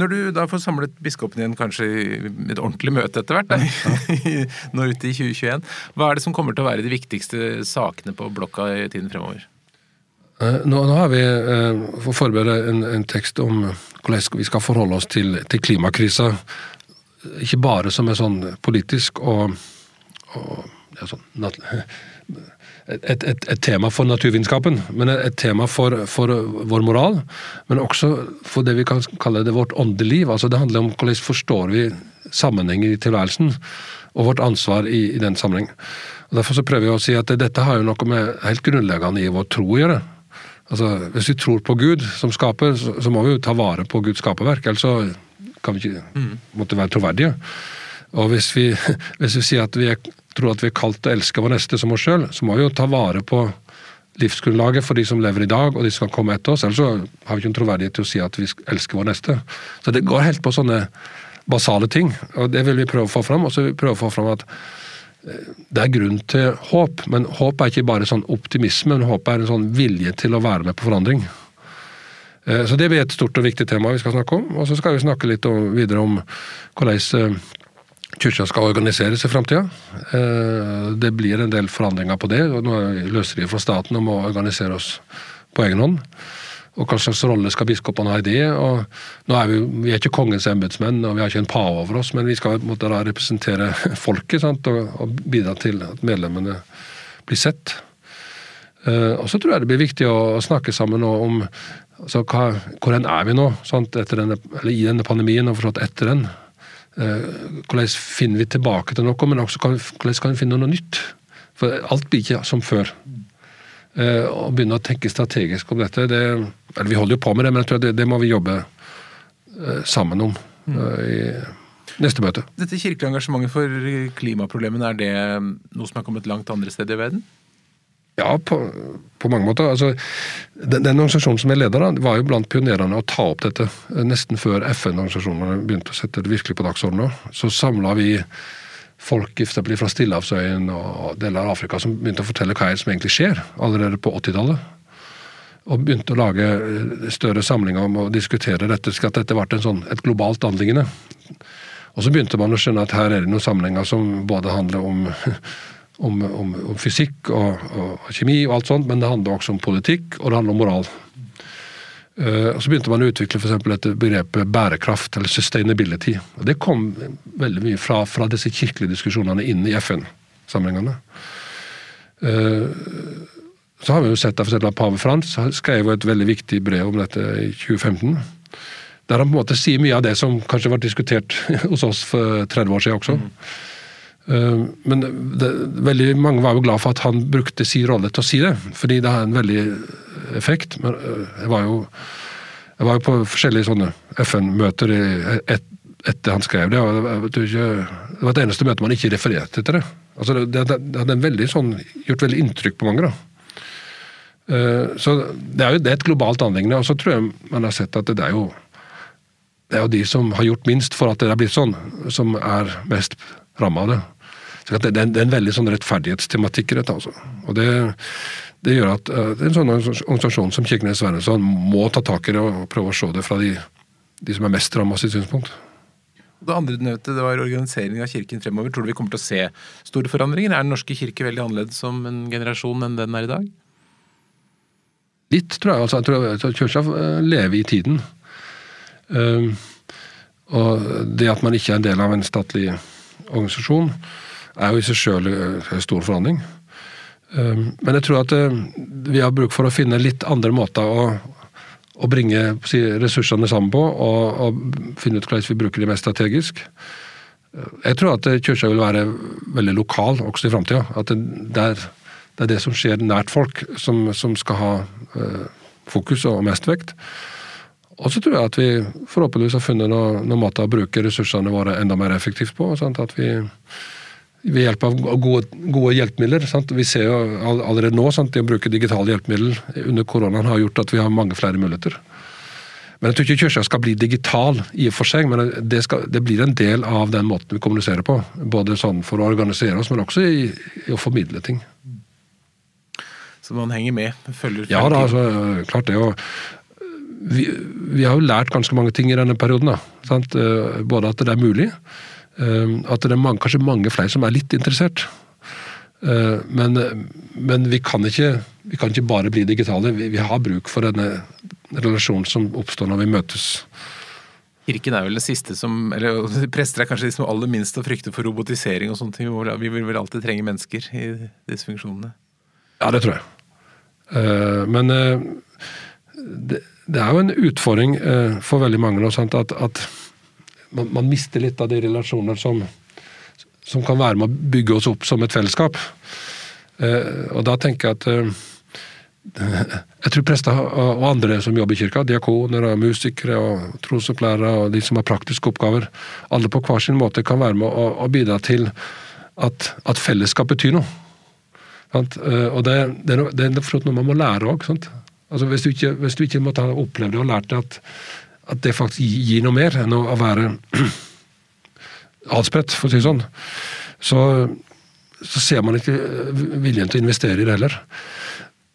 Når du da får samlet biskopen igjen kanskje i et ordentlig møte etter hvert, ja. nå ute i 2021, hva er det som kommer til å være de viktigste sakene på blokka i tiden fremover? Eh, nå, nå har vi eh, forberedt en, en, tekst om hvordan vi skal forholde oss til, til klimakrisa. Ikke bare som er sånn politisk og, og ja, sånn, et, et, et, tema for naturvitenskapen, men et, tema for, for, vår moral. Men også for det vi kan kalle det vårt åndeliv. Altså det handler om hvordan forstår vi sammenhenger i tilværelsen, og vårt ansvar i, i den sammenheng. Og Derfor så prøver vi å si at dette har jo noe med helt grunnleggende i vår tro å gjøre. Altså, Hvis vi tror på Gud som skaper, så, så må vi jo ta vare på Guds skaperverk. Ellers så kan vi ikke mm. måtte være troverdige. Og hvis vi, hvis vi sier at vi er tror at vi er kalt til å elske vår neste som oss sjøl, så må vi jo ta vare på livsgrunnlaget for de som lever i dag og de som kan komme etter oss. Ellers så har vi ikke en troverdighet til å si at vi elsker vår neste. Så det går helt på sånne basale ting, og det vil vi prøve å få fram. Og så vil vi prøve å få fram at eh, det er grunn til håp, men håp er ikke bare sånn optimisme, men håp er en sånn vilje til å være med på forandring. Eh, så det blir et stort og viktig tema vi skal snakke om. Og så skal vi snakke litt videre om hvordan eh, Kirka skal organiseres i framtida. Eh, det blir en del forandringer på det. og Nå løser løsere fra staten om å organisere oss på egen hånd. Og hva slags rolle skal biskopene ha i det? og nå er Vi vi er ikke kongens embetsmenn og vi har ikke en pave over oss, men vi skal måtte da representere folket sant? Og, og bidra til at medlemmene blir sett. Eh, og så tror jeg det blir viktig å snakke sammen om altså, hva, hvor er vi nå sant? Denne, i denne pandemien og forstått etter den. Eh, hvordan finner vi tilbake til noe, men også hvordan kan vi finne noe nytt? For alt blir ikke som før. Eh, å begynne å tenke strategisk om dette det, eller Vi holder jo på med det, men jeg tror det, det må vi jobbe eh, sammen om i neste møte. Dette kirkelige engasjementet for klimaproblemene, er det noe som har kommet langt andre steder i verden? Ja, på, på, mange måter. Altså, den, den, organisasjonen som jeg leder, var jo blant pionerene å ta opp dette. Nesten før FN-organisasjonene begynte å sette det virkelig på dagsordenen. Så samla vi folk fra Stillehavsøyen og deler av Afrika som begynte å fortelle hva som egentlig skjer, allerede på 80-tallet. Og begynte å lage større samlinger om å diskutere dette, at dette ble sånn, et globalt anliggende. Og så begynte man å skjønne at her er det noen samlinger som både handler om om, om, om fysikk og, og, kjemi og alt sånt, men det handler også om politikk, og det handler om moral. Uh, og Så begynte man å utvikle for dette begrepet bærekraft, eller sustainability. og Det kom veldig mye fra, fra disse kirkelige diskusjonene inne i FN-sammenhengene. Uh, så har vi jo sett at Pave Frans skrev et veldig viktig brev om dette i 2015. Der han på en måte sier mye av det som kanskje var diskutert hos oss for 30 år siden også. Mm. Men det, veldig mange var jo glad for at han brukte sin rolle til å si det, fordi det har en veldig effekt. Men jeg var jo, jeg var jo på forskjellige sånne FN-møter et, etter han skrev det. og Det var et eneste møte man ikke refererte til det. Altså det, det, det hadde veldig sånn, gjort veldig inntrykk på mange. da. Så det er jo det er et globalt anliggende. Og så tror jeg man har sett at det er jo det er jo de som har gjort minst for at det er blitt sånn, som er mest ramma av det. Så det, det er en veldig sånn rettferdighetstematikk i dette. Altså. Og det, det, gjør at uh, en sånn organisasjon som Kirkenes Svernesson må ta tak i det og prøve å se det fra de, de som er mest ramma sitt synspunkt. Det andre du nevnte, det var organiseringen av kirken fremover. Tror du vi kommer til å se store forandringer? Er Den norske kirke veldig annerledes som en generasjon enn den er i dag? Litt, tror jeg. Altså, jeg tror Kirka eh, lever i tiden. Uh, og det at man ikke er en del av en statlig organisasjon, er jo i seg sjøl en stor forandring. Um, men jeg tror at uh, vi har bruk for å finne litt andre måter å, å bringe ressursene sammen på, og, og, finne ut hvordan vi bruker de mest strategisk. Jeg tror at kirka vil være veldig lokal også i framtida. At det, er, det, er, det som skjer nært folk, som, som skal ha fokus og mest vekt. Og så tror jeg at vi forhåpentligvis har funnet noen noe måter å bruke ressursene våre enda mer effektivt på. Sant? At vi ved hjelp av gode, gode hjelpemidler. Sant? Vi ser jo allerede nå at det å bruke digitale hjelpemidler under koronaen har gjort at vi har mange flere muligheter. Men Jeg tror ikke kirka skal bli digital i og for seg, men det, skal, det, blir en del av den måten vi kommuniserer på. Både sånn for å organisere oss, men også i, i å formidle ting. Så man henger med? Følger Ja, da, altså, klart det. Og vi, vi, har jo lært ganske mange ting i denne perioden. Da, eh, Både at det er mulig, eh, at det er mange, kanskje mange flere som er litt interessert. Eh, men, men vi, kan ikke, vi, kan ikke, bare bli digitale. Vi, vi, har bruk for denne relasjonen som oppstår når vi møtes. Kirken er vel det siste som eller Prester er kanskje de som aller minst å frykte for robotisering og sånne ting. Vi vil vel alltid trenge mennesker i disse funksjonene? Ja, det tror jeg. Men det, det er jo en utfordring eh, for veldig mange nå, at, at man, man, mister litt av de relasjoner som, som, kan være med å bygge oss opp som et fellesskap. Eh, og da tenker jeg at eh, jeg tror prester og andre som jobber i kirka, diakoner og musikere og trosopplærere og de som har praktiske oppgaver, alle på hver sin måte kan være med å, bidra til at, at fellesskap betyr noe. Og det, det, er noe, det er noe man må lære òg. Altså hvis, du ikke, hvis du ikke måtte ha opplevd og lært at, at, det faktisk gir noe mer enn å være adspredt, for å si det sånn, så, så, ser man ikke viljen til å investere i det heller.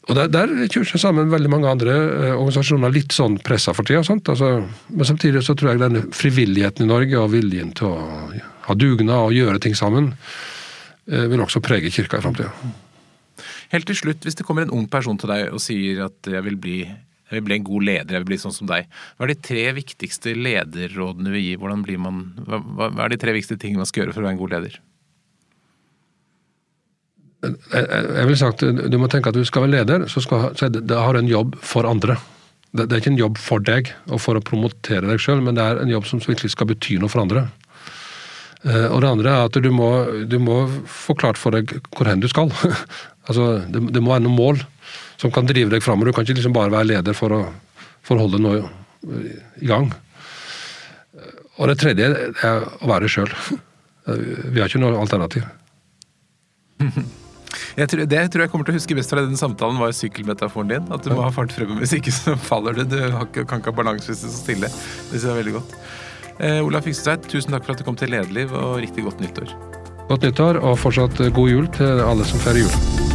Og Der, der kurser sammen veldig mange andre eh, organisasjoner litt sånn pressa for tida. Altså, men samtidig så tror jeg denne frivilligheten i Norge og viljen til å ha dugnad og gjøre ting sammen, eh, vil også prege kirka i framtida. Helt til slutt, hvis det kommer en ung person til deg og sier at jeg vil bli, jeg vil bli en god leder, jeg vil bli sånn som deg. Hva er de tre viktigste lederrådene du vil gi? Hvordan blir man, hva, hva er de tre viktigste tingene man skal gjøre for å være en god leder? Jeg vil sagt, Du må tenke at du skal være leder, så, skal, så det, har du en jobb for andre. Det, det, er ikke en jobb for deg og for å promotere deg sjøl, men det er en jobb som virkelig skal bety noe for andre. Eh, og det andre er at du må, du må få klart for deg hvor hen du skal. altså, det, det, må være noen mål som kan drive deg framover. Du kan ikke liksom bare være leder for å, for å holde noe i gang. Og det tredje er å være sjøl. Vi har ikke noe alternativ. Tror, det tror jeg kommer til å huske best fra den samtalen, var sykkelmetaforen din. At du må ha fart fremover, hvis ikke så faller du. Du kan ikke ha balanse hvis du står stille. Det synes jeg er veldig godt. Eh, Olav Fikstveit, tusen takk for at du kom til Lederliv, og riktig godt nyttår. Godt nyttår, og fortsatt god jul til alle som feirer jul.